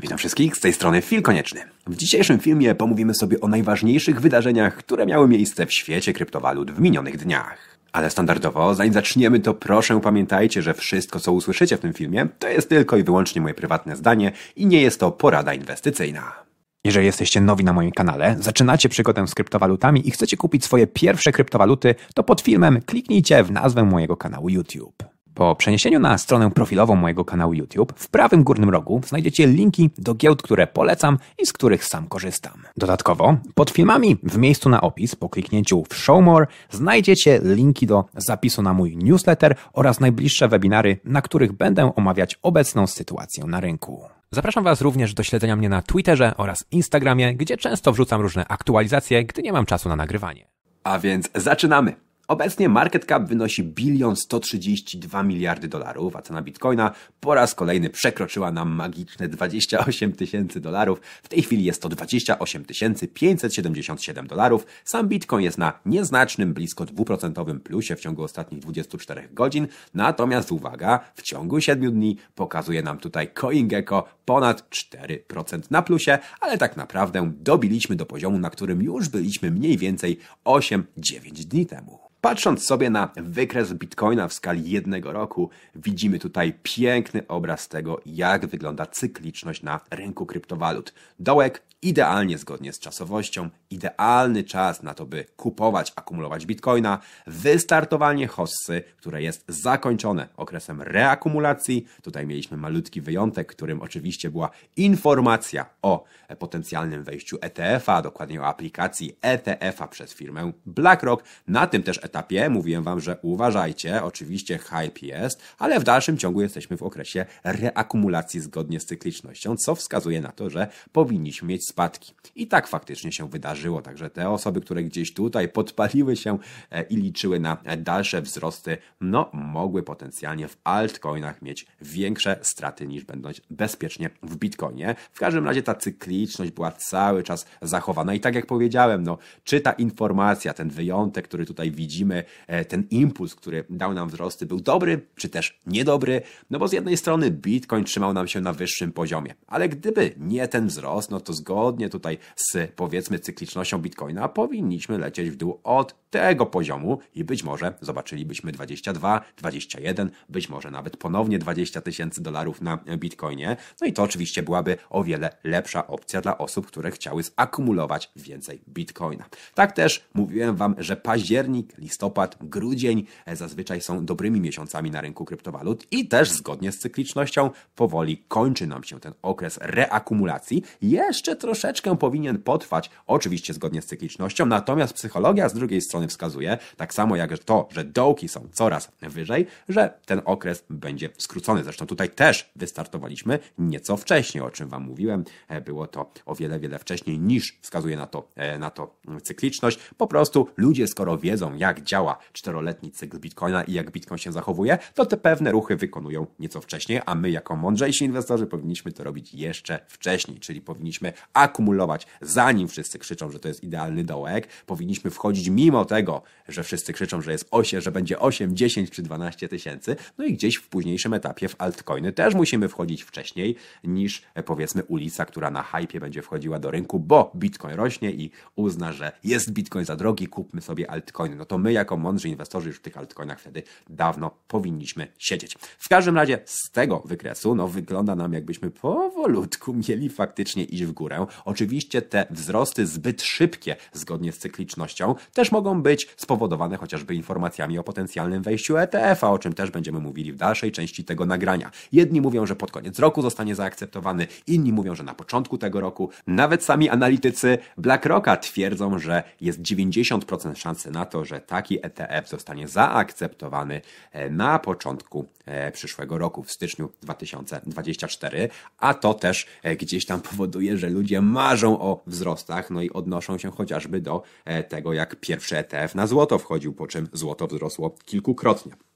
Witam wszystkich, z tej strony Fil Konieczny. W dzisiejszym filmie pomówimy sobie o najważniejszych wydarzeniach, które miały miejsce w świecie kryptowalut w minionych dniach. Ale standardowo, zanim zaczniemy, to proszę pamiętajcie, że wszystko, co usłyszycie w tym filmie, to jest tylko i wyłącznie moje prywatne zdanie i nie jest to porada inwestycyjna. Jeżeli jesteście nowi na moim kanale, zaczynacie przygodę z kryptowalutami i chcecie kupić swoje pierwsze kryptowaluty, to pod filmem kliknijcie w nazwę mojego kanału YouTube. Po przeniesieniu na stronę profilową mojego kanału YouTube, w prawym górnym rogu znajdziecie linki do giełd, które polecam i z których sam korzystam. Dodatkowo, pod filmami w miejscu na opis, po kliknięciu w Show More, znajdziecie linki do zapisu na mój newsletter oraz najbliższe webinary, na których będę omawiać obecną sytuację na rynku. Zapraszam Was również do śledzenia mnie na Twitterze oraz Instagramie, gdzie często wrzucam różne aktualizacje, gdy nie mam czasu na nagrywanie. A więc zaczynamy! Obecnie market cap wynosi bilion 132 miliardy dolarów, a cena bitcoina po raz kolejny przekroczyła nam magiczne 28 tysięcy dolarów. W tej chwili jest to 28 577 dolarów. Sam bitcoin jest na nieznacznym, blisko 2% plusie w ciągu ostatnich 24 godzin. Natomiast uwaga, w ciągu 7 dni pokazuje nam tutaj CoinGecko ponad 4% na plusie, ale tak naprawdę dobiliśmy do poziomu, na którym już byliśmy mniej więcej 8-9 dni temu. Patrząc sobie na wykres Bitcoina w skali jednego roku, widzimy tutaj piękny obraz tego, jak wygląda cykliczność na rynku kryptowalut. Dołek idealnie zgodnie z czasowością, idealny czas na to, by kupować, akumulować bitcoina, wystartowanie hossy, które jest zakończone okresem reakumulacji. Tutaj mieliśmy malutki wyjątek, którym oczywiście była informacja o potencjalnym wejściu ETF-a, dokładnie o aplikacji ETF-a przez firmę BlackRock. Na tym też etapie mówiłem Wam, że uważajcie, oczywiście hype jest, ale w dalszym ciągu jesteśmy w okresie reakumulacji zgodnie z cyklicznością, co wskazuje na to, że powinniśmy mieć spadki. I tak faktycznie się wydarzyło, także te osoby, które gdzieś tutaj podpaliły się e, i liczyły na dalsze wzrosty, no mogły potencjalnie w altcoinach mieć większe straty niż będąc bezpiecznie w bitcoinie. W każdym razie ta cykliczność była cały czas zachowana. I tak jak powiedziałem, no czy ta informacja, ten wyjątek, który tutaj widzimy, e, ten impuls, który dał nam wzrosty był dobry, czy też niedobry, no bo z jednej strony bitcoin trzymał nam się na wyższym poziomie, ale gdyby nie ten wzrost, no to zgodnie zgodnie tutaj z powiedzmy cyklicznością Bitcoina powinniśmy lecieć w dół od tego poziomu i być może zobaczylibyśmy 22, 21, być może nawet ponownie 20 tysięcy dolarów na Bitcoinie. No i to oczywiście byłaby o wiele lepsza opcja dla osób, które chciały zakumulować więcej Bitcoina. Tak też mówiłem Wam, że październik, listopad, grudzień zazwyczaj są dobrymi miesiącami na rynku kryptowalut i też zgodnie z cyklicznością powoli kończy nam się ten okres reakumulacji. Jeszcze troszeczkę powinien potrwać, oczywiście zgodnie z cyklicznością, natomiast psychologia z drugiej strony wskazuje, tak samo jak to, że dołki są coraz wyżej, że ten okres będzie skrócony. Zresztą tutaj też wystartowaliśmy nieco wcześniej, o czym Wam mówiłem. E, było to o wiele, wiele wcześniej niż wskazuje na to, e, na to cykliczność. Po prostu ludzie, skoro wiedzą, jak działa czteroletni cykl Bitcoina i jak Bitcoin się zachowuje, to te pewne ruchy wykonują nieco wcześniej, a my jako mądrzejsi inwestorzy powinniśmy to robić jeszcze wcześniej, czyli powinniśmy akumulować, zanim wszyscy krzyczą, że to jest idealny dołek. Powinniśmy wchodzić mimo tego, że wszyscy krzyczą, że jest 8, że będzie 8, 10 czy 12 tysięcy. No i gdzieś w późniejszym etapie w altcoiny też musimy wchodzić wcześniej niż e, powiedzmy ulica, która na hypie będzie wchodziła do rynku, bo Bitcoin rośnie i uzna, że jest Bitcoin za drogi, kupmy sobie altcoiny. No to my jako mądrzy inwestorzy już w tych altcoinach wtedy dawno powinniśmy siedzieć. W każdym razie z tego wykresu, no wygląda nam jakbyśmy powolutku mieli faktycznie iść w górę. Oczywiście te wzrosty zbyt szybkie, zgodnie z cyklicznością, też mogą być spowodowane chociażby informacjami o potencjalnym wejściu ETF-a, o czym też będziemy mówili w dalszej części tego nagrania. Jedni mówią, że pod koniec roku zostanie zaakceptowany, inni mówią, że na początku tego roku. Nawet sami analitycy BlackRocka twierdzą, że jest 90% szansy na to, że taki ETF zostanie zaakceptowany e, na początku e, przyszłego roku, w styczniu 2024, a to też e, gdzieś tam powoduje, że ludzie marzą o wzrostach, no i odnoszą się chociażby do e, tego, jak pierwszy ETF na złoto wchodził, po czym złoto wzrosło kilkukrotnie.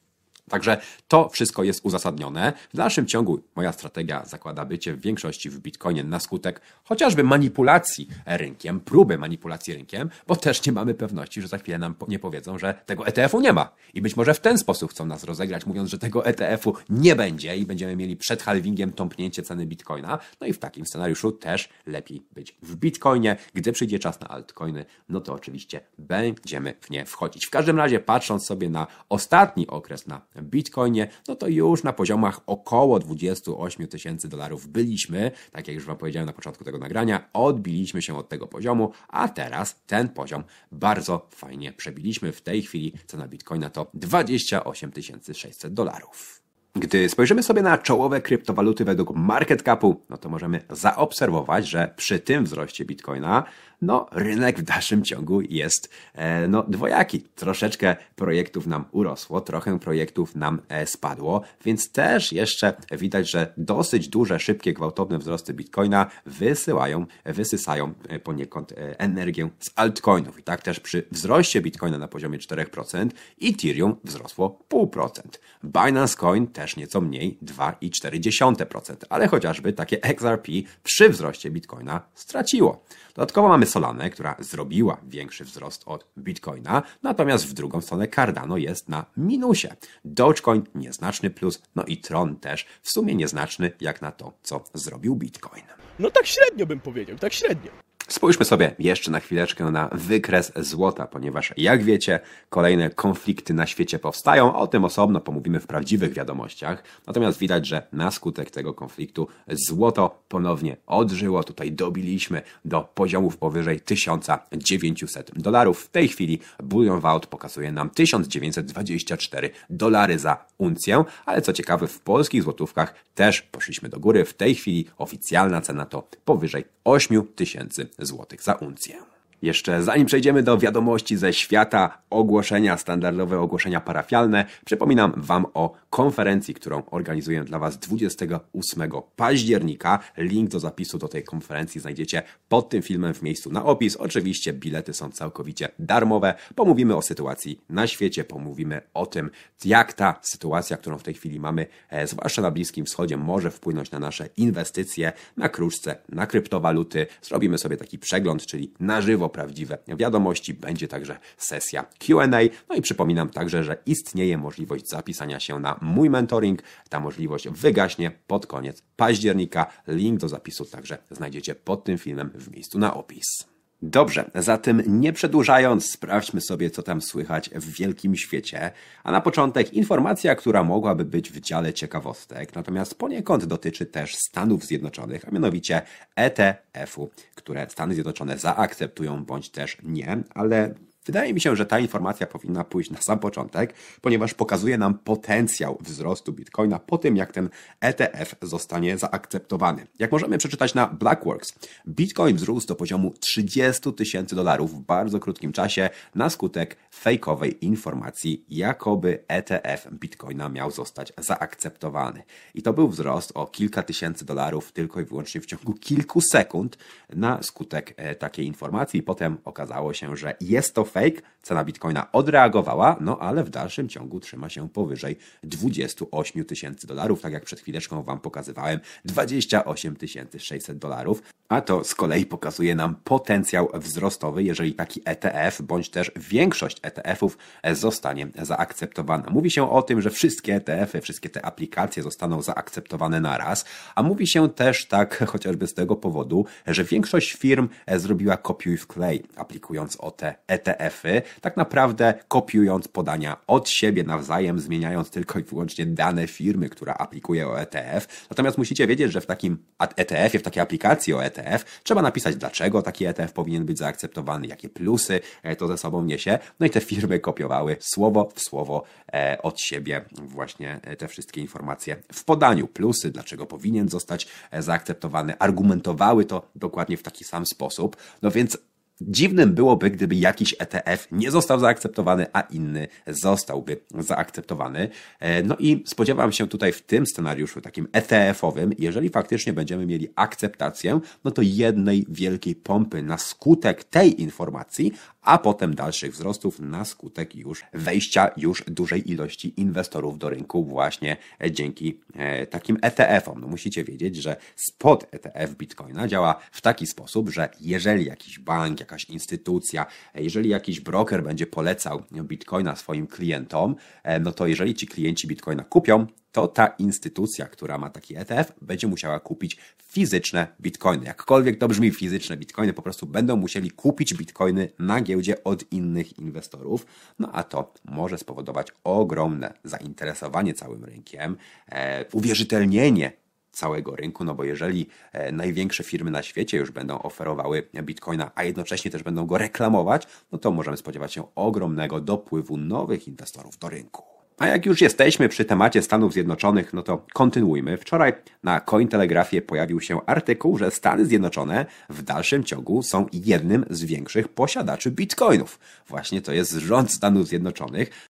Także to wszystko jest uzasadnione. W dalszym ciągu moja strategia zakłada bycie w większości w Bitcoinie na skutek chociażby manipulacji rynkiem, próby manipulacji rynkiem, bo też nie mamy pewności, że za chwilę nam nie powiedzą, że tego ETF-u nie ma. I być może w ten sposób chcą nas rozegrać, mówiąc, że tego ETF-u nie będzie i będziemy mieli przed halvingiem tąpnięcie ceny Bitcoina. No i w takim scenariuszu też lepiej być w Bitcoinie. Gdy przyjdzie czas na altcoiny, no to oczywiście będziemy w nie wchodzić. W każdym razie, patrząc sobie na ostatni okres na Bitcoinie, no to już na poziomach około 28 tysięcy dolarów byliśmy, tak jak już Wam powiedziałem na początku tego nagrania, odbiliśmy się od tego poziomu, a teraz ten poziom bardzo fajnie przebiliśmy. W tej chwili cena Bitcoina to 28 600 dolarów. Gdy spojrzymy sobie na czołowe kryptowaluty według market capu, no to możemy zaobserwować, że przy tym wzroście Bitcoina no rynek w dalszym ciągu jest e, no, dwojaki. Troszeczkę projektów nam urosło, trochę projektów nam e, spadło, więc też jeszcze widać, że dosyć duże, szybkie, gwałtowne wzrosty Bitcoina wysyłają, wysysają e, poniekąd energię z altcoinów. I tak też przy wzroście Bitcoina na poziomie 4% Ethereum wzrosło 0,5%. Binance Coin też nieco mniej, 2,4%, ale chociażby takie XRP przy wzroście Bitcoina straciło. Dodatkowo mamy Solanę, która zrobiła większy wzrost od Bitcoina, natomiast w drugą stronę Cardano jest na minusie. Dogecoin nieznaczny plus, no i Tron też w sumie nieznaczny jak na to, co zrobił Bitcoin. No tak średnio bym powiedział, tak średnio. Spójrzmy sobie jeszcze na chwileczkę na wykres złota, ponieważ jak wiecie, kolejne konflikty na świecie powstają. O tym osobno pomówimy w prawdziwych wiadomościach. Natomiast widać, że na skutek tego konfliktu złoto ponownie odżyło. Tutaj dobiliśmy do poziomów powyżej 1900 dolarów. W tej chwili Bullion Vault pokazuje nam 1924 dolary za uncję, ale co ciekawe, w polskich złotówkach też poszliśmy do góry. W tej chwili oficjalna cena to powyżej 8000 zł za uncję. Jeszcze zanim przejdziemy do wiadomości ze świata, ogłoszenia, standardowe ogłoszenia parafialne, przypominam Wam o konferencji, którą organizuję dla Was 28 października. Link do zapisu do tej konferencji znajdziecie pod tym filmem w miejscu na opis. Oczywiście bilety są całkowicie darmowe. Pomówimy o sytuacji na świecie, pomówimy o tym, jak ta sytuacja, którą w tej chwili mamy, e, zwłaszcza na Bliskim Wschodzie, może wpłynąć na nasze inwestycje, na kruszce, na kryptowaluty. Zrobimy sobie taki przegląd, czyli na żywo prawdziwe wiadomości. Będzie także sesja QA. No i przypominam także, że istnieje możliwość zapisania się na mój mentoring. Ta możliwość wygaśnie pod koniec października. Link do zapisu także znajdziecie pod tym filmem w miejscu na opis. Dobrze, zatem nie przedłużając, sprawdźmy sobie, co tam słychać w wielkim świecie. A na początek informacja, która mogłaby być w dziale ciekawostek, natomiast poniekąd dotyczy też Stanów Zjednoczonych, a mianowicie ETF-u, które Stany Zjednoczone zaakceptują bądź też nie, ale Wydaje mi się, że ta informacja powinna pójść na sam początek, ponieważ pokazuje nam potencjał wzrostu Bitcoina po tym, jak ten ETF zostanie zaakceptowany. Jak możemy przeczytać na Blackworks, Bitcoin wzrósł do poziomu 30 tysięcy dolarów w bardzo krótkim czasie na skutek fejkowej informacji, jakoby ETF Bitcoina miał zostać zaakceptowany. I to był wzrost o kilka tysięcy dolarów tylko i wyłącznie w ciągu kilku sekund na skutek e, takiej informacji. Potem okazało się, że jest to fake, cena bitcoina odreagowała, no ale w dalszym ciągu trzyma się powyżej 28 tysięcy dolarów, tak jak przed chwileczką Wam pokazywałem, 28 600 dolarów, a to z kolei pokazuje nam potencjał wzrostowy, jeżeli taki ETF, bądź też większość ETF-ów zostanie zaakceptowana. Mówi się o tym, że wszystkie ETF-y, wszystkie te aplikacje zostaną zaakceptowane na raz, a mówi się też tak chociażby z tego powodu, że większość firm zrobiła kopiuj w klej, aplikując o te ETF ETF-y, tak naprawdę kopiując podania od siebie nawzajem, zmieniając tylko i wyłącznie dane firmy, która aplikuje o ETF. Natomiast musicie wiedzieć, że w takim ETF-ie, w takiej aplikacji o ETF trzeba napisać, dlaczego taki ETF powinien być zaakceptowany, jakie plusy e, to ze sobą niesie. No i te firmy kopiowały słowo w słowo e, od siebie właśnie e, te wszystkie informacje w podaniu. Plusy, dlaczego powinien zostać zaakceptowany, argumentowały to dokładnie w taki sam sposób. No więc Dziwnym byłoby, gdyby jakiś ETF nie został zaakceptowany, a inny zostałby zaakceptowany. E, no i spodziewam się tutaj w tym scenariuszu takim ETF-owym, jeżeli faktycznie będziemy mieli akceptację, no to jednej wielkiej pompy na skutek tej informacji, a potem dalszych wzrostów na skutek już wejścia już dużej ilości inwestorów do rynku właśnie dzięki e, takim ETF-om. No musicie wiedzieć, że spot ETF Bitcoina działa w taki sposób, że jeżeli jakiś bank, jakaś instytucja, jeżeli jakiś broker będzie polecał Bitcoina swoim klientom, e, no to jeżeli ci klienci Bitcoina kupią, to ta instytucja, która ma taki ETF, będzie musiała kupić fizyczne bitcoiny. Jakkolwiek to brzmi, fizyczne bitcoiny, po prostu będą musieli kupić bitcoiny na giełdzie od innych inwestorów. No a to może spowodować ogromne zainteresowanie całym rynkiem, e, uwierzytelnienie całego rynku, no bo jeżeli e, największe firmy na świecie już będą oferowały bitcoina, a jednocześnie też będą go reklamować, no to możemy spodziewać się ogromnego dopływu nowych inwestorów do rynku. A jak już jesteśmy przy temacie Stanów Zjednoczonych, no to kontynuujmy. Wczoraj na Cointelegrafie pojawił się artykuł, że Stany Zjednoczone w dalszym ciągu są jednym z większych posiadaczy bitcoinów. Właśnie to jest rząd Stanów Zjednoczonych.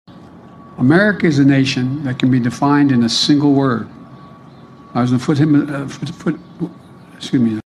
America is a nation that can be defined in a single word. I was uh, excuse me.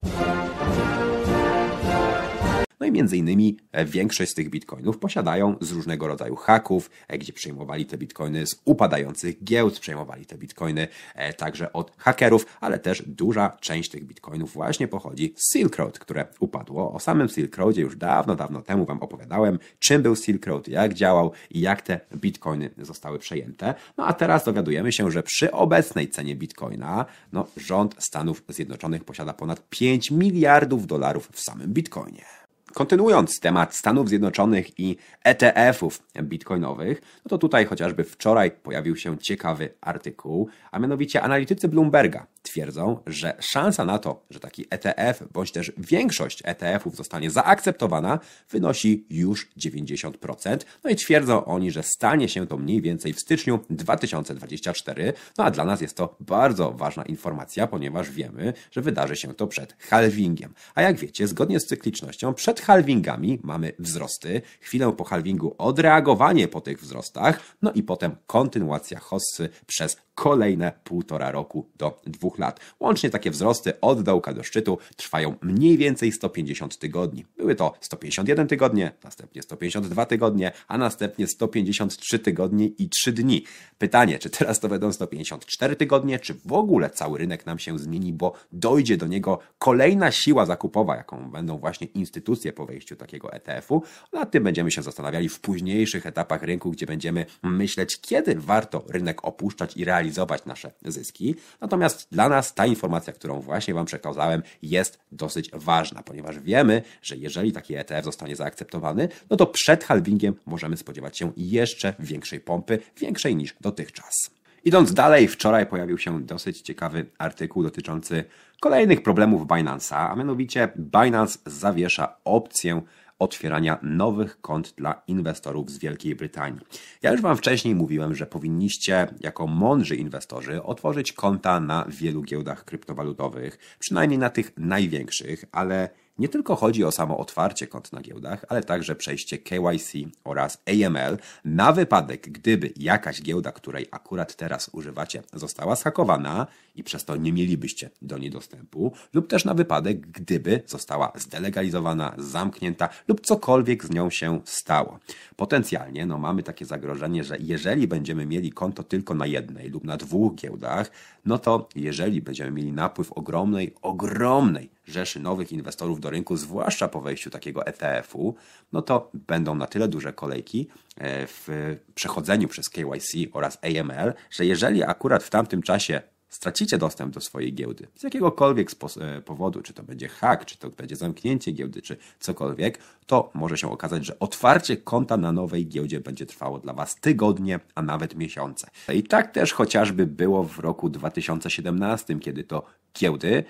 No i między innymi e, większość z tych bitcoinów posiadają z różnego rodzaju haków, e, gdzie przejmowali te bitcoiny z upadających giełd, przejmowali te bitcoiny e, także od hakerów, ale też duża część tych bitcoinów właśnie pochodzi z Silk Road, które upadło. O samym Silk Roadzie już dawno, dawno temu Wam opowiadałem, czym był Silk Road, jak działał i jak te bitcoiny zostały przejęte. No a teraz dowiadujemy się, że przy obecnej cenie bitcoina, no rząd Stanów Zjednoczonych posiada ponad 5 miliardów dolarów w samym bitcoinie. Kontynuując temat Stanów Zjednoczonych i ETF-ów bitcoinowych, no to tutaj chociażby wczoraj pojawił się ciekawy artykuł, a mianowicie analitycy Bloomberga twierdzą, że szansa na to, że taki ETF bądź też większość ETF-ów zostanie zaakceptowana, wynosi już 90%. No i twierdzą oni, że stanie się to mniej więcej w styczniu 2024. No a dla nas jest to bardzo ważna informacja, ponieważ wiemy, że wydarzy się to przed halvingiem. A jak wiecie, zgodnie z cyklicznością, przed halvingami. Mamy wzrosty, chwilę po halvingu odreagowanie po tych wzrostach, no i potem kontynuacja hossy przez kolejne półtora roku do dwóch lat. Łącznie takie wzrosty od dołka do szczytu trwają mniej więcej 150 tygodni. Były to 151 tygodnie, następnie 152 tygodnie, a następnie 153 tygodnie i 3 dni. Pytanie, czy teraz to będą 154 tygodnie, czy w ogóle cały rynek nam się zmieni, bo dojdzie do niego kolejna siła zakupowa, jaką będą właśnie instytucje po wejściu takiego ETF-u. Nad tym będziemy się zastanawiali w późniejszych etapach rynku, gdzie będziemy myśleć, kiedy warto rynek opuszczać i realizować nasze zyski. Natomiast dla nas ta informacja, którą właśnie Wam przekazałem, jest dosyć ważna, ponieważ wiemy, że jeżeli taki ETF zostanie zaakceptowany, no to przed halvingiem możemy spodziewać się jeszcze większej pompy, większej niż dotychczas. Idąc dalej, wczoraj pojawił się dosyć ciekawy artykuł dotyczący kolejnych problemów Binance'a, a mianowicie Binance zawiesza opcję otwierania nowych kont dla inwestorów z Wielkiej Brytanii. Ja już Wam wcześniej mówiłem, że powinniście jako mądrzy inwestorzy otworzyć konta na wielu giełdach kryptowalutowych, przynajmniej na tych największych, ale nie tylko chodzi o samo otwarcie kont na giełdach, ale także przejście KYC oraz AML na wypadek, gdyby jakaś giełda, której akurat teraz używacie, została zhakowana i przez to nie mielibyście do niej dostępu, lub też na wypadek, gdyby została zdelegalizowana, zamknięta lub cokolwiek z nią się stało. Potencjalnie no, mamy takie zagrożenie, że jeżeli będziemy mieli konto tylko na jednej lub na dwóch giełdach, no to jeżeli będziemy mieli napływ ogromnej, ogromnej rzeszy nowych inwestorów do rynku, zwłaszcza po wejściu takiego ETF-u, no to będą na tyle duże kolejki e, w przechodzeniu przez KYC oraz AML, że jeżeli akurat w tamtym czasie stracicie dostęp do swojej giełdy z jakiegokolwiek e, powodu, czy to będzie hack, czy to będzie zamknięcie giełdy, czy cokolwiek, to może się okazać, że otwarcie konta na nowej giełdzie będzie trwało dla Was tygodnie, a nawet miesiące. I tak też chociażby było w roku 2017, kiedy to giełdy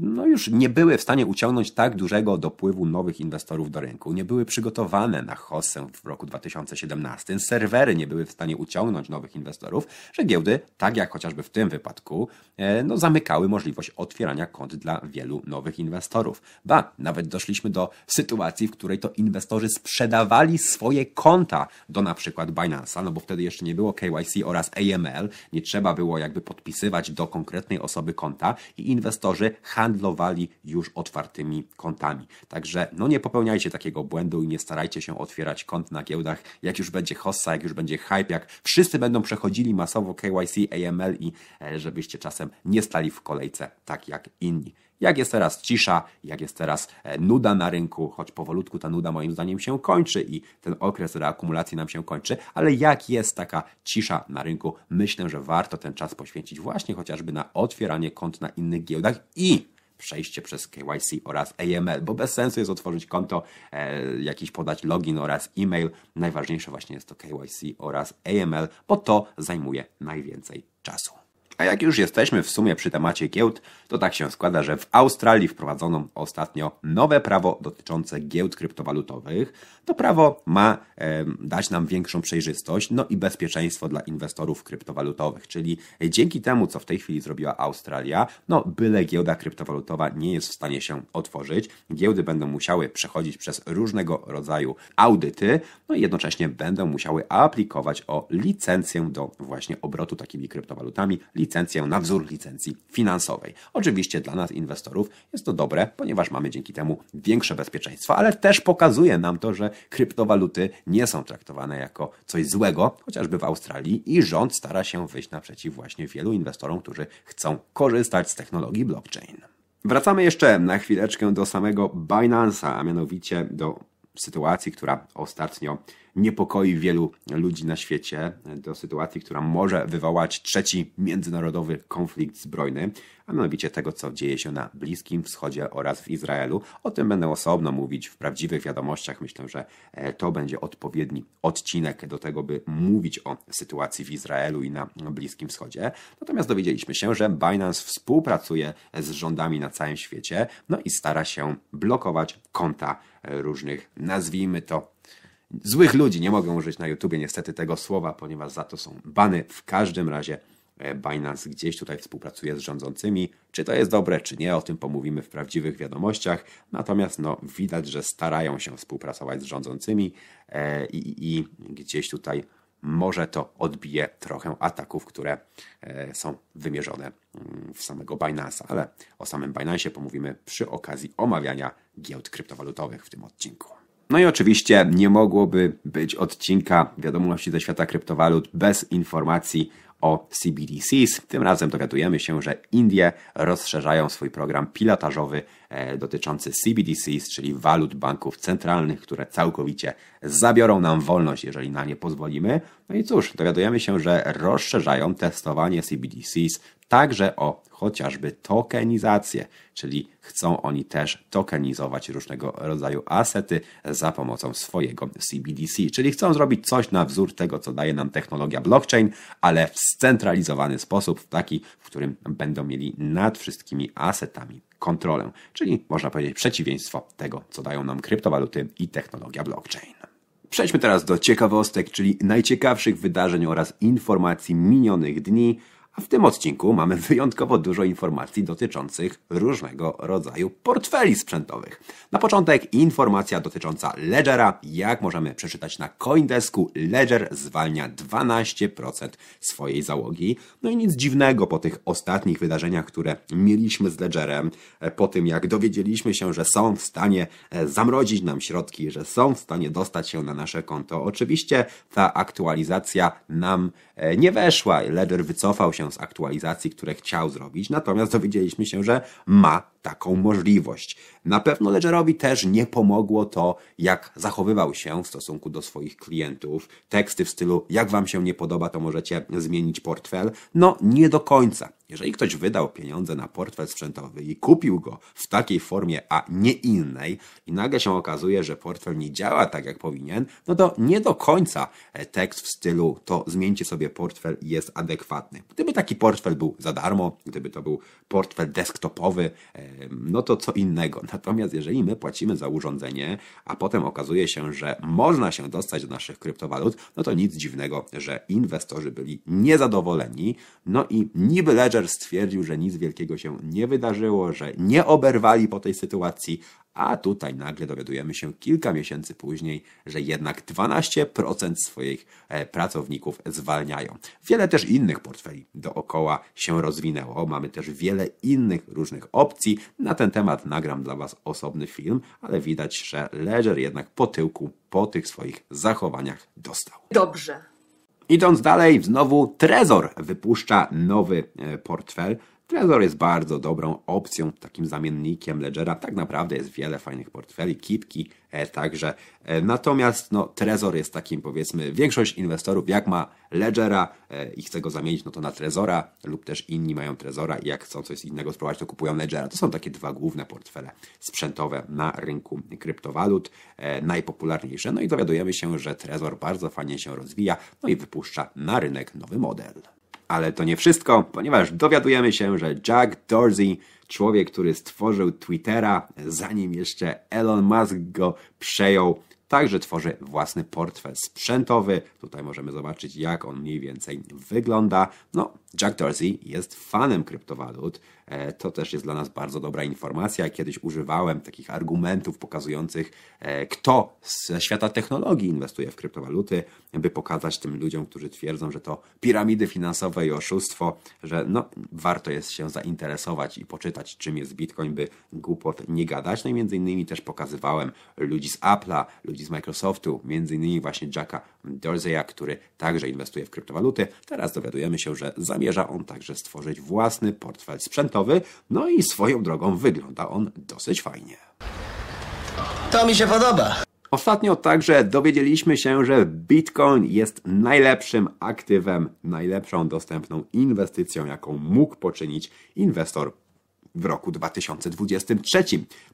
no już nie były w stanie uciągnąć tak dużego dopływu nowych inwestorów do rynku, nie były przygotowane na hossę w roku 2017, serwery nie były w stanie uciągnąć nowych inwestorów, że giełdy, tak jak chociażby w tym wypadku, e, no zamykały możliwość otwierania kont dla wielu nowych inwestorów. Ba, nawet doszliśmy do sytuacji, w której to inwestorzy sprzedawali swoje konta do na przykład Binance'a, no bo wtedy jeszcze nie było KYC oraz AML, nie trzeba było jakby podpisywać do konkretnej osoby konta i inwestorzy handlowali już otwartymi kontami. Także no nie popełniajcie takiego błędu i nie starajcie się otwierać kont na giełdach, jak już będzie hossa, jak już będzie hype, jak wszyscy będą przechodzili masowo KYC, AML i e, żebyście czasem nie stali w kolejce tak jak inni. Jak jest teraz cisza, jak jest teraz e, nuda na rynku, choć powolutku ta nuda moim zdaniem się kończy i ten okres reakumulacji nam się kończy, ale jak jest taka cisza na rynku, myślę, że warto ten czas poświęcić właśnie chociażby na otwieranie kont na innych giełdach i przejście przez KYC oraz AML, bo bez sensu jest otworzyć konto, e, jakiś podać login oraz e-mail. Najważniejsze właśnie jest to KYC oraz AML, bo to zajmuje najwięcej czasu. A jak już jesteśmy w sumie przy temacie giełd, to tak się składa, że w Australii wprowadzono ostatnio nowe prawo dotyczące giełd kryptowalutowych. To prawo ma e, dać nam większą przejrzystość, no i bezpieczeństwo dla inwestorów kryptowalutowych, czyli dzięki temu, co w tej chwili zrobiła Australia, no byle giełda kryptowalutowa nie jest w stanie się otworzyć. Giełdy będą musiały przechodzić przez różnego rodzaju audyty, no i jednocześnie będą musiały aplikować o licencję do właśnie obrotu takimi kryptowalutami, licencję na wzór licencji finansowej. Oczywiście dla nas, inwestorów, jest to dobre, ponieważ mamy dzięki temu większe bezpieczeństwo, ale też pokazuje nam to, że kryptowaluty nie są traktowane jako coś złego, chociażby w Australii, i rząd stara się wyjść naprzeciw właśnie wielu inwestorom, którzy chcą korzystać z technologii blockchain. Wracamy jeszcze na chwileczkę do samego Binance'a, a mianowicie do sytuacji, która ostatnio niepokoi wielu ludzi na świecie, do sytuacji, która może wywołać trzeci międzynarodowy konflikt zbrojny, a mianowicie tego, co dzieje się na Bliskim Wschodzie oraz w Izraelu. O tym będę osobno mówić w prawdziwych wiadomościach. Myślę, że e, to będzie odpowiedni odcinek do tego, by mówić o sytuacji w Izraelu i na Bliskim Wschodzie. Natomiast dowiedzieliśmy się, że Binance współpracuje z rządami na całym świecie, no i stara się blokować konta różnych, nazwijmy to, złych ludzi. Nie mogę użyć na YouTubie niestety tego słowa, ponieważ za to są bany. W każdym razie e, Binance gdzieś tutaj współpracuje z rządzącymi. Czy to jest dobre, czy nie, o tym pomówimy w prawdziwych wiadomościach. Natomiast no, widać, że starają się współpracować z rządzącymi e, i, i gdzieś tutaj może to odbije trochę ataków, które e, są wymierzone mm, w samego Binance'a, ale o samym Binance'ie pomówimy przy okazji omawiania giełd kryptowalutowych w tym odcinku. No i oczywiście nie mogłoby być odcinka wiadomości ze świata kryptowalut bez informacji o CBDCs. Tym razem dowiadujemy się, że Indie rozszerzają swój program pilotażowy dotyczący CBDCs, czyli walut banków centralnych, które całkowicie zabiorą nam wolność, jeżeli na nie pozwolimy. No i cóż, dowiadujemy się, że rozszerzają testowanie CBDCs także o chociażby tokenizację, czyli chcą oni też tokenizować różnego rodzaju asety za pomocą swojego CBDC, czyli chcą zrobić coś na wzór tego, co daje nam technologia blockchain, ale w scentralizowany sposób, w taki, w którym będą mieli nad wszystkimi asetami kontrolę, czyli można powiedzieć przeciwieństwo tego, co dają nam kryptowaluty i technologia blockchain. Przejdźmy teraz do ciekawostek, czyli najciekawszych wydarzeń oraz informacji minionych dni. A w tym odcinku mamy wyjątkowo dużo informacji dotyczących różnego rodzaju portfeli sprzętowych. Na początek informacja dotycząca Ledgera. Jak możemy przeczytać na Coindesku, Ledger zwalnia 12% swojej załogi. No i nic dziwnego po tych ostatnich wydarzeniach, które mieliśmy z Ledgerem, e, po tym jak dowiedzieliśmy się, że są w stanie e, zamrozić nam środki, że są w stanie dostać się na nasze konto. Oczywiście ta aktualizacja nam e, nie weszła. Ledger wycofał się z aktualizacji, które chciał zrobić, natomiast dowiedzieliśmy się, że ma taką możliwość. Na pewno Ledgerowi też nie pomogło to, jak zachowywał się w stosunku do swoich klientów. Teksty w stylu, jak wam się nie podoba, to możecie zmienić portfel. No, nie do końca. Jeżeli ktoś wydał pieniądze na portfel sprzętowy i kupił go w takiej formie, a nie innej, i nagle się okazuje, że portfel nie działa tak, jak powinien, no to nie do końca e, tekst w stylu to zmieńcie sobie portfel jest adekwatny. Gdyby taki portfel był za darmo, gdyby to był portfel desktopowy, no to co innego. Natomiast jeżeli my płacimy za urządzenie, a potem okazuje się, że można się dostać do naszych kryptowalut, no to nic dziwnego, że inwestorzy byli niezadowoleni, no i niby Ledger Ledger stwierdził, że nic wielkiego się nie wydarzyło, że nie oberwali po tej sytuacji, a tutaj nagle dowiadujemy się kilka miesięcy później, że jednak 12% swoich e, pracowników zwalniają. Wiele też innych portfeli dookoła się rozwinęło. Mamy też wiele innych różnych opcji. Na ten temat nagram dla Was osobny film, ale widać, że Ledger jednak po tyłku po tych swoich zachowaniach dostał. Dobrze. Idąc dalej, znowu Trezor wypuszcza nowy e, portfel. Trezor jest bardzo dobrą opcją, takim zamiennikiem Ledgera. Tak naprawdę jest wiele fajnych portfeli, kipki e, także. E, natomiast no, Trezor jest takim powiedzmy, większość inwestorów jak ma Ledgera e, i chce go zamienić, no to na Trezora lub też inni mają Trezora i jak chcą coś innego spróbować, to kupują Ledgera. To są takie dwa główne portfele sprzętowe na rynku kryptowalut, e, najpopularniejsze. No i dowiadujemy się, że Trezor bardzo fajnie się rozwija, no i wypuszcza na rynek nowy model. Ale to nie wszystko, ponieważ dowiadujemy się, że Jack Dorsey, człowiek, który stworzył Twittera, zanim jeszcze Elon Musk go przejął, także tworzy własny portfel sprzętowy. Tutaj możemy zobaczyć, jak on mniej więcej wygląda. No, Jack Dorsey jest fanem kryptowalut. E, To też jest dla nas bardzo dobra informacja. Kiedyś używałem takich argumentów pokazujących, e, kto ze świata technologii inwestuje w kryptowaluty, by pokazać tym ludziom, którzy twierdzą, że to piramidy finansowe i oszustwo, że no, warto jest się zainteresować i poczytać, czym jest Bitcoin, by głupot nie gadać. No i między innymi też pokazywałem ludzi z Apple'a, ludzi z Microsoftu, między innymi właśnie Jacka Dorseya, który także inwestuje w kryptowaluty. Teraz dowiadujemy się, że zamierza on także stworzyć własny portfel sprzętowy, no i swoją drogą wygląda on dosyć fajnie. To mi się podoba. Ostatnio także dowiedzieliśmy się, że Bitcoin jest najlepszym aktywem, najlepszą dostępną inwestycją, jaką mógł poczynić inwestor w roku 2023.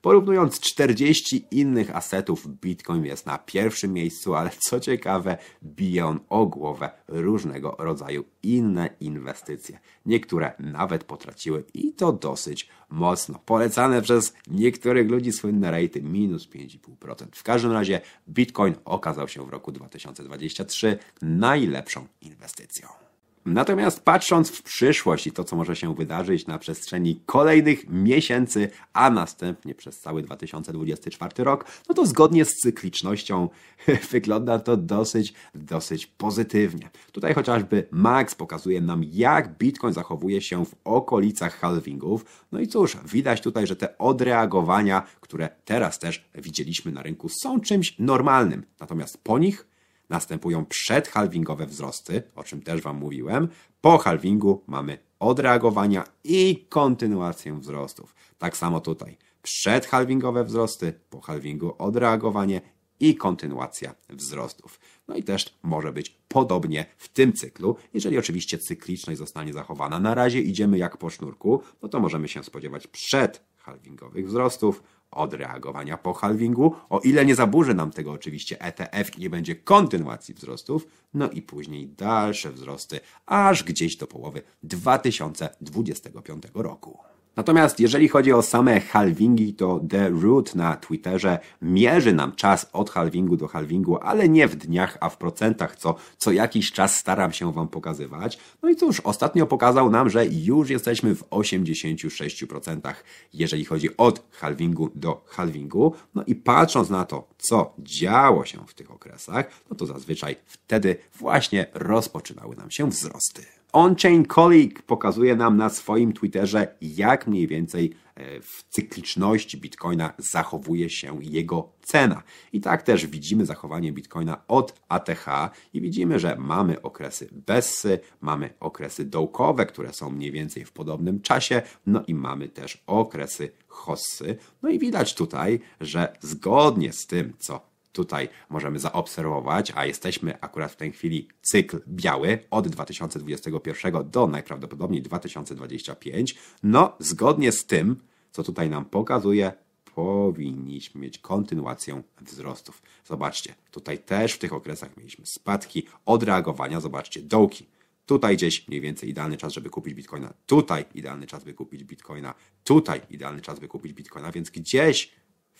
Porównując 40 innych asetów, Bitcoin jest na pierwszym miejscu, ale co ciekawe, bije on o głowę różnego rodzaju inne inwestycje. Niektóre nawet potraciły i to dosyć mocno. Polecane przez niektórych ludzi słynne rejty minus 5,5%. W każdym razie Bitcoin okazał się w roku 2023 najlepszą inwestycją. Natomiast patrząc w przyszłość i to, co może się wydarzyć na przestrzeni kolejnych miesięcy, a następnie przez cały 2024 rok, no to zgodnie z cyklicznością wygląda to dosyć, dosyć pozytywnie. Tutaj chociażby Max pokazuje nam, jak Bitcoin zachowuje się w okolicach halvingów. No i cóż, widać tutaj, że te odreagowania, które teraz też widzieliśmy na rynku, są czymś normalnym. Natomiast po nich następują przedhalvingowe wzrosty, o czym też Wam mówiłem. Po halvingu mamy odreagowania i kontynuację wzrostów. Tak samo tutaj. Przedhalvingowe wzrosty, po halvingu odreagowanie i kontynuacja wzrostów. No i też może być podobnie w tym cyklu, jeżeli oczywiście cykliczność zostanie zachowana. Na razie idziemy jak po sznurku, no to możemy się spodziewać przedhalvingowych wzrostów, odreagowania po halvingu, o ile nie zaburzy nam tego oczywiście ETF i nie będzie kontynuacji wzrostów, no i później dalsze wzrosty, aż gdzieś do połowy 2025 roku. Natomiast jeżeli chodzi o same halvingi, to The Root na Twitterze mierzy nam czas od halvingu do halvingu, ale nie w dniach, a w procentach, co co jakiś czas staram się Wam pokazywać. No i cóż, ostatnio pokazał nam, że już jesteśmy w 86%, jeżeli chodzi od halvingu do halvingu. No i patrząc na to, co działo się w tych okresach, no to zazwyczaj wtedy właśnie rozpoczynały nam się wzrosty. On-Chain Colleague pokazuje nam na swoim Twitterze, jak mniej więcej e, w cykliczności Bitcoina zachowuje się jego cena. I tak też widzimy zachowanie Bitcoina od ATH i widzimy, że mamy okresy bessy, mamy okresy dołkowe, które są mniej więcej w podobnym czasie, no i mamy też okresy hossy. No i widać tutaj, że zgodnie z tym, co tutaj możemy zaobserwować, a jesteśmy akurat w tej chwili cykl biały od 2021 do najprawdopodobniej 2025. No, zgodnie z tym, co tutaj nam pokazuje, powinniśmy mieć kontynuację wzrostów. Zobaczcie, tutaj też w tych okresach mieliśmy spadki, odreagowania, zobaczcie, dołki. Tutaj gdzieś mniej więcej idealny czas, żeby kupić bitcoina. Tutaj idealny czas, by kupić bitcoina. Tutaj idealny czas, by kupić bitcoina, więc gdzieś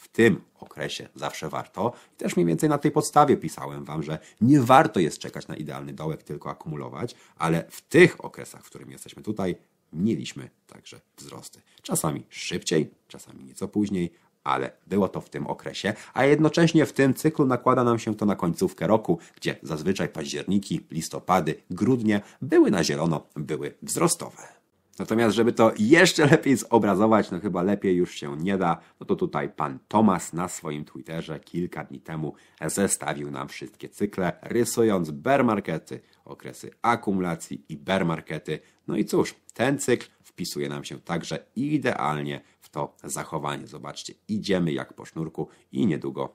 w tym okresie zawsze warto. I też mniej więcej na tej podstawie pisałem Wam, że nie warto jest czekać na idealny dołek, tylko akumulować, ale w tych okresach, w którym jesteśmy tutaj, mieliśmy także wzrosty. Czasami szybciej, czasami nieco później, ale było to w tym okresie, a jednocześnie w tym cyklu nakłada nam się to na końcówkę roku, gdzie zazwyczaj październiki, listopady, grudnie były na zielono, były wzrostowe. Natomiast, żeby to jeszcze lepiej zobrazować, no chyba lepiej już się nie da, no to tutaj pan Tomas na swoim Twitterze kilka dni temu zestawił nam wszystkie cykle, rysując bear markety, okresy akumulacji i bear markety. No i cóż, ten cykl wpisuje nam się także idealnie w to zachowanie. Zobaczcie, idziemy jak po sznurku i niedługo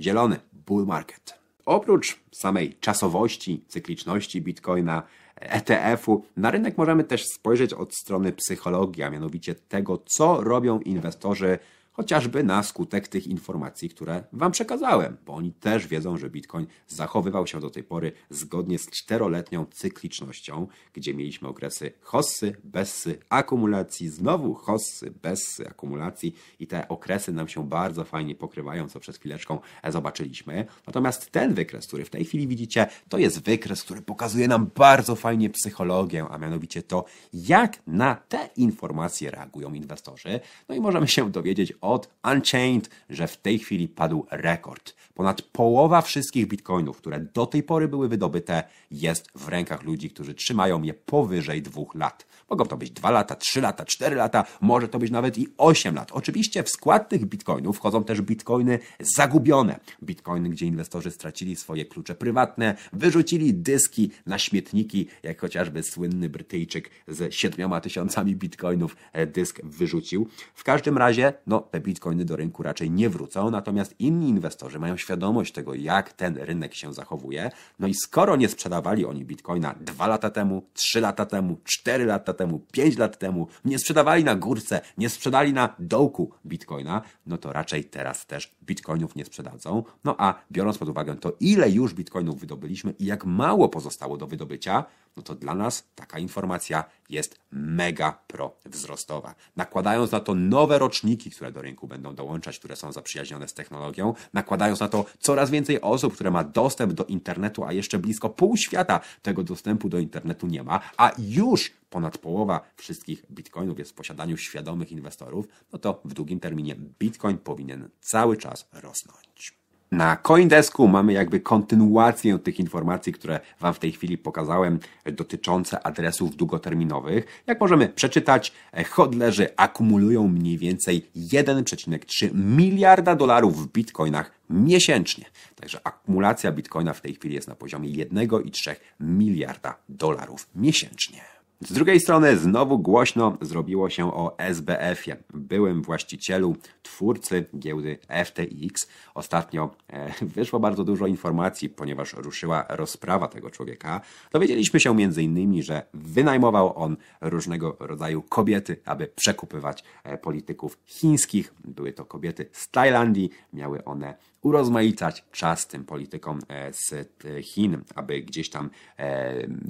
zielony bull market. Oprócz samej czasowości, cykliczności Bitcoina, ETF-u, na rynek możemy też spojrzeć od strony psychologii, a mianowicie tego, co robią inwestorzy chociażby na skutek tych informacji, które Wam przekazałem, bo oni też wiedzą, że Bitcoin zachowywał się do tej pory zgodnie z czteroletnią cyklicznością, gdzie mieliśmy okresy hossy, bessy, akumulacji, znowu hossy, bessy, akumulacji i te okresy nam się bardzo fajnie pokrywają, co przed chwileczką zobaczyliśmy. Natomiast ten wykres, który w tej chwili widzicie, to jest wykres, który pokazuje nam bardzo fajnie psychologię, a mianowicie to, jak na te informacje reagują inwestorzy. No i możemy się dowiedzieć od Unchained, że w tej chwili padł rekord. Ponad połowa wszystkich bitcoinów, które do tej pory były wydobyte, jest w rękach ludzi, którzy trzymają je powyżej dwóch lat. Mogą to być dwa lata, trzy lata, cztery lata, może to być nawet i osiem lat. Oczywiście w skład tych bitcoinów wchodzą też bitcoiny zagubione. Bitcoiny, gdzie inwestorzy stracili swoje klucze prywatne, wyrzucili dyski na śmietniki, jak chociażby słynny Brytyjczyk z siedmioma tysiącami bitcoinów e, dysk wyrzucił. W każdym razie, no, te bitcoiny do rynku raczej nie wrócą, natomiast inni inwestorzy mają świadomość tego, jak ten rynek się zachowuje. No i skoro nie sprzedawali oni bitcoina dwa lata temu, trzy lata temu, cztery lata temu, pięć lat temu, nie sprzedawali na górce, nie sprzedali na dołku bitcoina, no to raczej teraz też bitcoinów nie sprzedadzą. No a biorąc pod uwagę to, ile już bitcoinów wydobyliśmy i jak mało pozostało do wydobycia, no to dla nas taka informacja jest mega pro wzrostowa. Nakładając na to nowe roczniki, które do rynku będą dołączać, które są zaprzyjaźnione z technologią, nakładając na to coraz więcej osób, które ma dostęp do internetu, a jeszcze blisko pół świata tego dostępu do internetu nie ma, a już ponad połowa wszystkich bitcoinów jest w posiadaniu świadomych inwestorów, no to w długim terminie bitcoin powinien cały czas rosnąć. Na Coindesku mamy jakby kontynuację tych informacji, które Wam w tej chwili pokazałem, dotyczące adresów długoterminowych. Jak możemy przeczytać, hodlerzy akumulują mniej więcej 1,3 miliarda dolarów w bitcoinach miesięcznie. Także akumulacja bitcoina w tej chwili jest na poziomie 1,3 miliarda dolarów miesięcznie. Z drugiej strony znowu głośno zrobiło się o SBF-ie, byłym właścicielu, twórcy giełdy FTX. Ostatnio e, wyszło bardzo dużo informacji, ponieważ ruszyła rozprawa tego człowieka. Dowiedzieliśmy się m.in., że wynajmował on różnego rodzaju kobiety, aby przekupywać e, polityków chińskich. Były to kobiety z Tajlandii, miały one urozmaicać czas tym politykom e, z Chin, aby gdzieś tam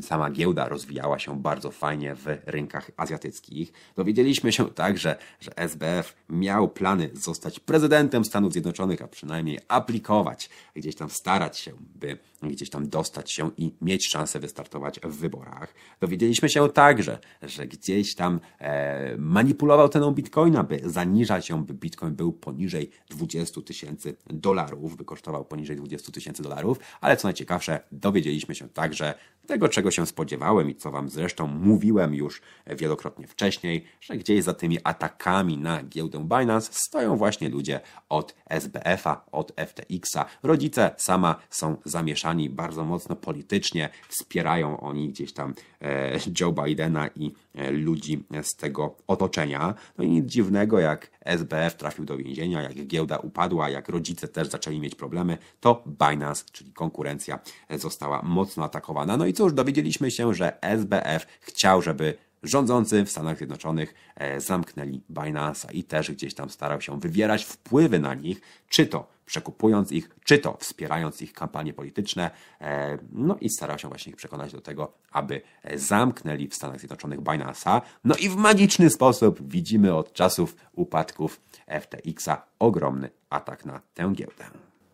sama giełda rozwijała się bardzo fajnie w rynkach azjatyckich. Dowiedzieliśmy się także, że SBF miał plany zostać prezydentem Stanów Zjednoczonych, a przynajmniej aplikować, gdzieś tam starać się, by gdzieś tam dostać się i mieć szansę wystartować w wyborach. Dowiedzieliśmy się także, że gdzieś tam e, manipulował ceną bitcoina, by zaniżać ją, by bitcoin był poniżej 20 tysięcy dolarów, by kosztował poniżej 20 tysięcy dolarów, ale co najciekawsze, dowiedzieliśmy się także tego, czego się spodziewałem i co Wam zresztą mówiłem już wielokrotnie wcześniej, że gdzieś za tymi atakami na giełdę Binance stoją właśnie ludzie od SBF-a, od FTX-a. Rodzice sama są zamieszani bardzo mocno politycznie, wspierają oni gdzieś tam e, Joe Bidena i e, ludzi z tego otoczenia. No i nic dziwnego, jak SBF trafił do więzienia, jak giełda upadła, jak rodzice też zaczęli mieć problemy, to Binance, czyli konkurencja, została mocno atakowana. No i cóż, dowiedzieliśmy się, że SBF chciał, żeby rządzący w Stanach Zjednoczonych e, zamknęli Binance'a i też gdzieś tam starał się wywierać wpływy na nich, czy to przekupując ich, czy to wspierając ich kampanie polityczne, e, no i starał się właśnie ich przekonać do tego, aby e, zamknęli w Stanach Zjednoczonych Binance'a. No i w magiczny sposób widzimy od czasów upadków FTX-a ogromny atak na tę giełdę.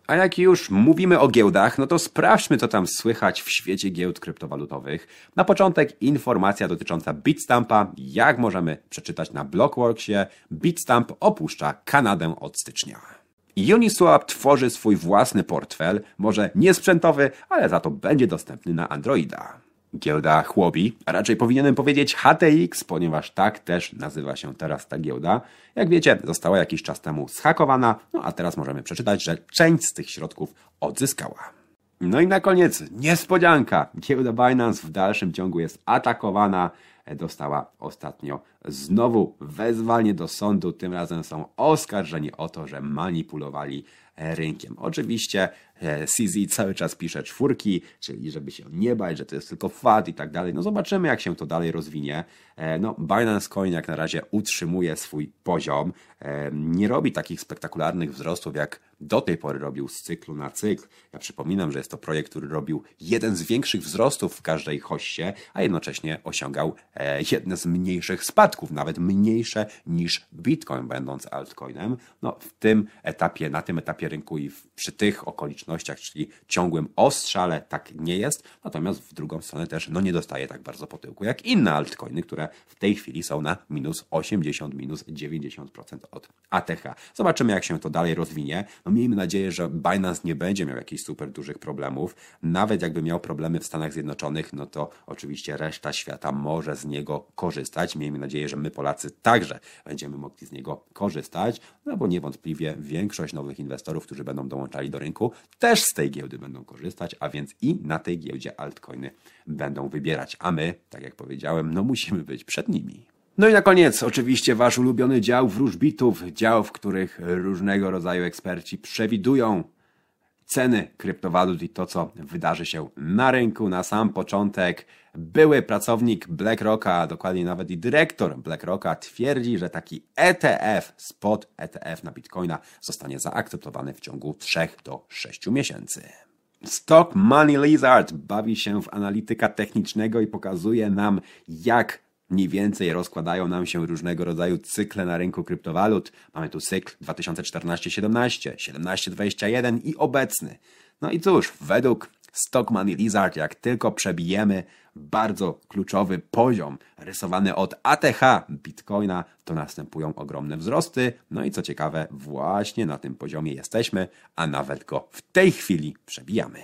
A jak już mówimy o giełdach, no to sprawdźmy, co tam słychać w świecie giełd kryptowalutowych. Na początek informacja dotycząca Bitstampa. Jak możemy przeczytać na Blockworksie, Bitstamp opuszcza Kanadę od stycznia. Uniswap tworzy swój własny portfel, może nie sprzętowy, ale za to będzie dostępny na Androida. Giełda Chłobi, a raczej powinienem powiedzieć HTX, ponieważ tak też nazywa się teraz ta giełda. Jak wiecie, została jakiś czas temu zhakowana, no a teraz możemy przeczytać, że część z tych środków odzyskała. No i na koniec niespodzianka. Giełda Binance w dalszym ciągu jest atakowana. Dostała ostatnio znowu wezwanie do sądu. Tym razem są oskarżeni o to, że manipulowali rynkiem. Oczywiście CZ cały czas pisze czwórki, czyli żeby się nie bać, że to jest tylko fad i tak dalej. No zobaczymy, jak się to dalej rozwinie. No, Binance Coin jak na razie utrzymuje swój poziom. Nie robi takich spektakularnych wzrostów, jak do tej pory robił z cyklu na cykl. Ja przypominam, że jest to projekt, który robił jeden z większych wzrostów w każdej hoście, a jednocześnie osiągał jedne z mniejszych spadków, nawet mniejsze niż Bitcoin, będąc altcoinem. No, w tym etapie, na tym etapie rynku i przy tych okolicznościach, czyli ciągłym ostrzale, tak nie jest. Natomiast w drugą stronę też no, nie dostaje tak bardzo po tyłku jak inne altcoiny, które w tej chwili są na minus 80, minus 90% od ATH. Zobaczymy, jak się to dalej rozwinie. No, miejmy nadzieję, że Binance nie będzie miał jakichś super dużych problemów. Nawet jakby miał problemy w Stanach Zjednoczonych, no to oczywiście reszta świata może z niego korzystać. Miejmy nadzieję, że my Polacy także będziemy mogli z niego korzystać, no bo niewątpliwie większość nowych inwestorów, którzy będą dołączali do rynku, też z tej giełdy będą korzystać, a więc i na tej giełdzie altcoiny będą wybierać. A my, tak jak powiedziałem, no musimy być przed nimi. No i na koniec, oczywiście, wasz ulubiony dział wróżbitów, dział, w których różnego rodzaju eksperci przewidują ceny kryptowalut i to, co wydarzy się na rynku. Na sam początek były pracownik BlackRocka, dokładnie nawet i dyrektor BlackRocka twierdzi, że taki ETF, spot ETF na Bitcoina zostanie zaakceptowany w ciągu 3 do 6 miesięcy. Stock Money Lizard bawi się w analityka technicznego i pokazuje nam, jak mniej więcej rozkładają nam się różnego rodzaju cykle na rynku kryptowalut. Mamy tu cykl 2014-17, 17-21 i obecny. No i cóż, według Stock Money Lizard, jak tylko przebijemy bardzo kluczowy poziom rysowany od ATH Bitcoina, to następują ogromne wzrosty. No i co ciekawe, właśnie na tym poziomie jesteśmy, a nawet go w tej chwili przebijamy.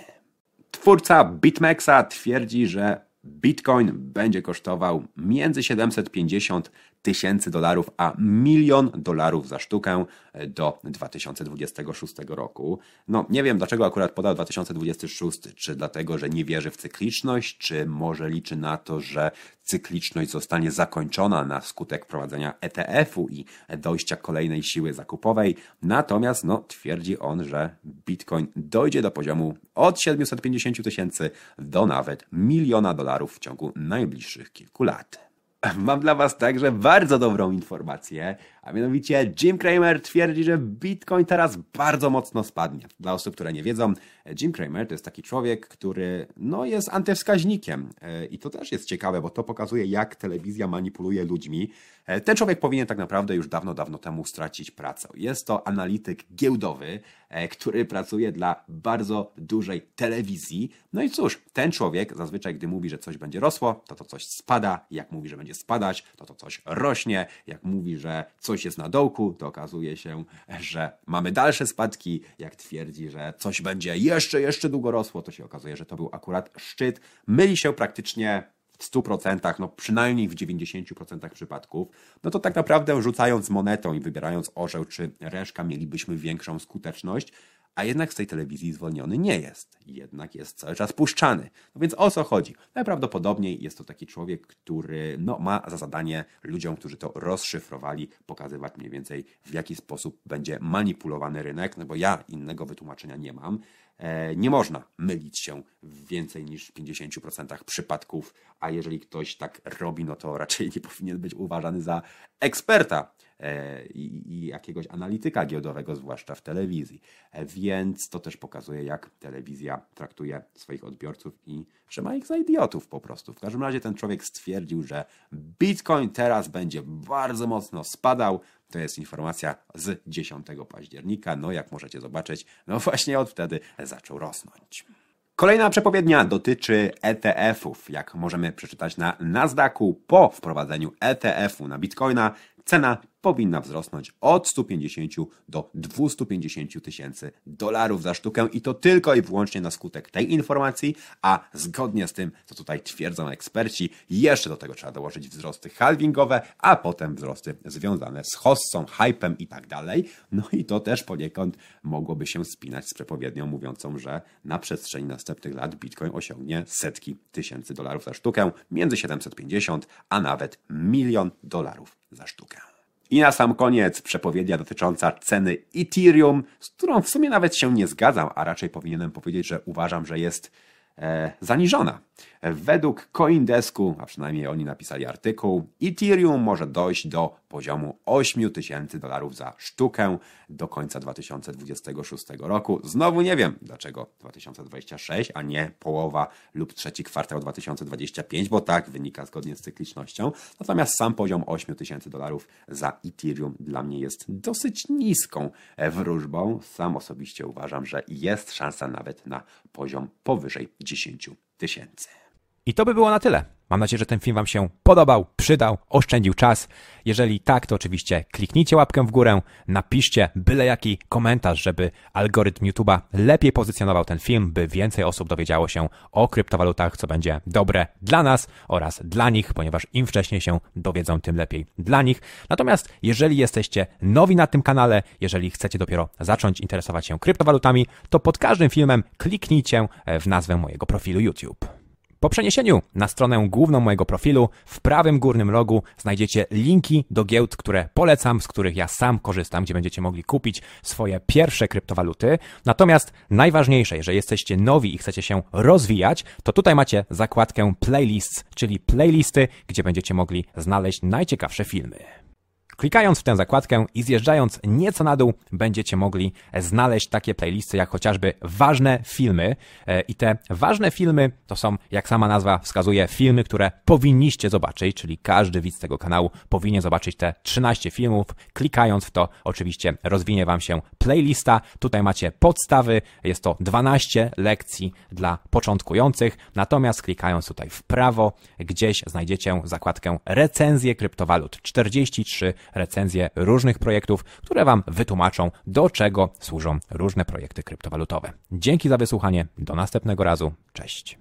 Twórca BitMEXa twierdzi, że Bitcoin będzie kosztował między 750 tysięcy dolarów a milion dolarów za sztukę do 2026 roku. No, nie wiem dlaczego akurat podał 2026, czy dlatego, że nie wierzy w cykliczność, czy może liczy na to, że cykliczność zostanie zakończona na skutek wprowadzenia ETF-u i dojścia kolejnej siły zakupowej. Natomiast no, twierdzi on, że Bitcoin dojdzie do poziomu od 750 tysięcy do nawet miliona dolarów w ciągu najbliższych kilku lat. Mam dla Was także bardzo dobrą informację, a mianowicie Jim Cramer twierdzi, że Bitcoin teraz bardzo mocno spadnie. Dla osób, które nie wiedzą, Jim Cramer to jest taki człowiek, który no, jest antywskaźnikiem i to też jest ciekawe, bo to pokazuje, jak telewizja manipuluje ludźmi. Ten człowiek powinien tak naprawdę już dawno, dawno temu stracić pracę. Jest to analityk giełdowy, który pracuje dla bardzo dużej telewizji. No i cóż, ten człowiek zazwyczaj, gdy mówi, że coś będzie rosło, to to coś spada. Jak mówi, że będzie spadać, to to coś rośnie. Jak mówi, że coś jest na dołku, to okazuje się, że mamy dalsze spadki. Jak twierdzi, że coś będzie jeszcze, jeszcze długo rosło, to się okazuje, że to był akurat szczyt. Myli się praktycznie w 100%, no przynajmniej w 90% przypadków, no to tak naprawdę rzucając monetą i wybierając orzeł czy reszka mielibyśmy większą skuteczność, a jednak z tej telewizji zwolniony nie jest. Jednak jest cały czas puszczany. No więc o co chodzi? Najprawdopodobniej jest to taki człowiek, który no, ma za zadanie ludziom, którzy to rozszyfrowali, pokazywać mniej więcej w jaki sposób będzie manipulowany rynek, no bo ja innego wytłumaczenia nie mam. Nie można mylić się w więcej niż 50% przypadków, a jeżeli ktoś tak robi, no to raczej nie powinien być uważany za eksperta i, i jakiegoś analityka giełdowego, zwłaszcza w telewizji. Więc to też pokazuje, jak telewizja traktuje swoich odbiorców i że ma ich za idiotów po prostu. W każdym razie ten człowiek stwierdził, że Bitcoin teraz będzie bardzo mocno spadał. To jest informacja z 10 października. No, jak możecie zobaczyć, no właśnie od wtedy zaczął rosnąć. Kolejna przepowiednia dotyczy ETF-ów. Jak możemy przeczytać na Nasdaqu, po wprowadzeniu ETF-u na Bitcoina cena powinna wzrosnąć od 150 do 250 tysięcy dolarów za sztukę i to tylko i wyłącznie na skutek tej informacji, a zgodnie z tym, co tutaj twierdzą eksperci, jeszcze do tego trzeba dołożyć wzrosty halvingowe, a potem wzrosty związane z hossą, hypem i tak dalej. No i to też poniekąd mogłoby się spinać z przepowiednią mówiącą, że na przestrzeni następnych lat Bitcoin osiągnie setki tysięcy dolarów za sztukę, między 750 a nawet milion dolarów za sztukę. I na sam koniec przepowiednia dotycząca ceny Ethereum, z którą w sumie nawet się nie zgadzam, a raczej powinienem powiedzieć, że uważam, że jest e, zaniżona. Według Coindesku, a przynajmniej oni napisali artykuł, Ethereum może dojść do poziomu 8 tysięcy dolarów za sztukę do końca 2026 roku. Znowu nie wiem, dlaczego 2026, a nie połowa lub trzeci kwartał 2025, bo tak wynika zgodnie z cyklicznością. Natomiast sam poziom 8 tysięcy dolarów za Ethereum dla mnie jest dosyć niską wróżbą. Sam osobiście uważam, że jest szansa nawet na poziom powyżej 10 tysięcy. I to by było na tyle. Mam nadzieję, że ten film Wam się podobał, przydał, oszczędził czas. Jeżeli tak, to oczywiście kliknijcie łapkę w górę, napiszcie byle jaki komentarz, żeby algorytm YouTube'a lepiej pozycjonował ten film, by więcej osób dowiedziało się o kryptowalutach, co będzie dobre dla nas oraz dla nich, ponieważ im wcześniej się dowiedzą, tym lepiej dla nich. Natomiast jeżeli jesteście nowi na tym kanale, jeżeli chcecie dopiero zacząć interesować się kryptowalutami, to pod każdym filmem kliknijcie w nazwę mojego profilu YouTube. Po przeniesieniu na stronę główną mojego profilu w prawym górnym rogu znajdziecie linki do giełd, które polecam, z których ja sam korzystam, gdzie będziecie mogli kupić swoje pierwsze kryptowaluty. Natomiast najważniejsze, jeżeli jesteście nowi i chcecie się rozwijać, to tutaj macie zakładkę playlists, czyli playlisty, gdzie będziecie mogli znaleźć najciekawsze filmy. Klikając w tę zakładkę i zjeżdżając nieco na dół, będziecie mogli znaleźć takie playlisty jak chociażby ważne filmy. E, I te ważne filmy to są, jak sama nazwa wskazuje, filmy, które powinniście zobaczyć, czyli każdy widz tego kanału powinien zobaczyć te 13 filmów. Klikając w to, oczywiście rozwinie Wam się playlista. Tutaj macie podstawy, jest to 12 lekcji dla początkujących. Natomiast klikając tutaj w prawo, gdzieś znajdziecie zakładkę recenzje kryptowalut. 43 recenzje różnych projektów, które Wam wytłumaczą, do czego służą różne projekty kryptowalutowe. Dzięki za wysłuchanie. Do następnego razu. Cześć.